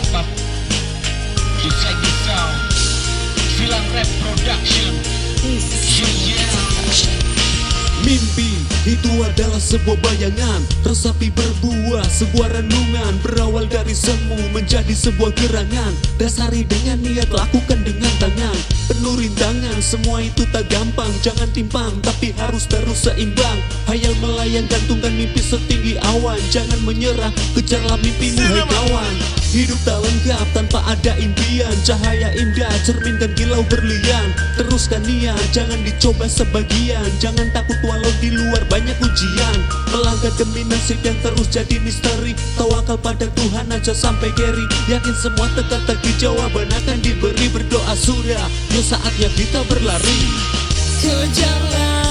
rapat To take the sound yeah. Mimpi itu adalah sebuah bayangan Resapi berbuah sebuah renungan Berawal dari semu menjadi sebuah gerangan. Dasari dengan niat lakukan dengan tangan. Penuh rintangan semua itu tak gampang. Jangan timpang tapi harus terus seimbang. Hayal melayang gantungkan mimpi setinggi awan. Jangan menyerah kejarlah mimpimu hai kawan. Hidup tak lengkap tanpa ada impian. Cahaya indah cermin dan kilau berlian. Teruskan niat jangan dicoba sebagian. Jangan takut walau di luar banyak ujian. Melangkah demi nasib yang terus jadi misteri. Tawakal pada Tuhan aja sampai keri. Yakin semua teka-teki jawaban akan diberi Berdoa sudah, yuk saatnya kita berlari. Kejarlah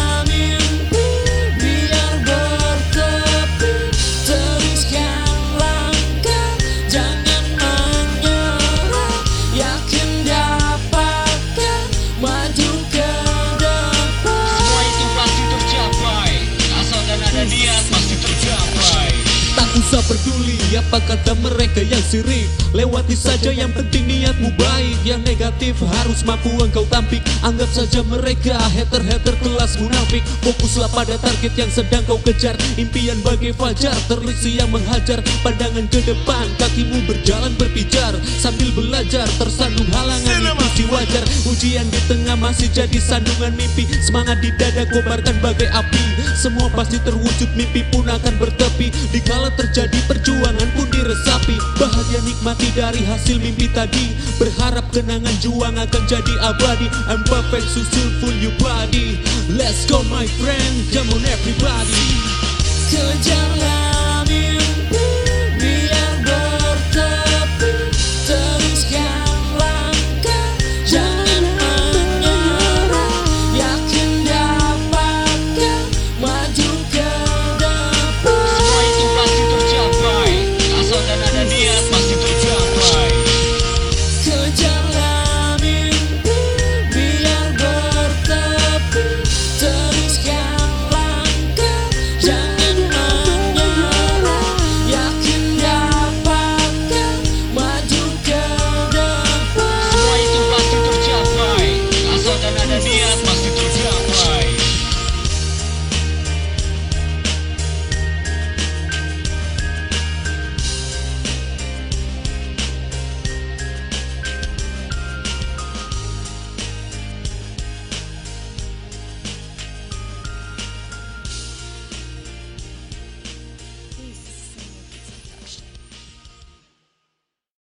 usah peduli apa kata mereka yang sirik Lewati saja yang penting niatmu baik. Yang negatif harus mampu engkau tampik. Anggap saja mereka hater-hater kelas munafik. Fokuslah pada target yang sedang kau kejar. Impian bagai fajar terliksi yang menghajar. Pandangan ke depan kakimu berjalan berpijar. Sambil belajar tersandung halangan wajar. Ujian di tengah masih jadi sandungan mimpi. Semangat di dada kobarkan bagai api. Semua pasti terwujud mimpi pun akan bertepi. Dikala terjadi perjuangan pun diresapi. Bahagia nikmati dari hasil mimpi tadi. Berharap kenangan juang akan jadi abadi. I'm perfect susul full you body Let's go my friend, come on everybody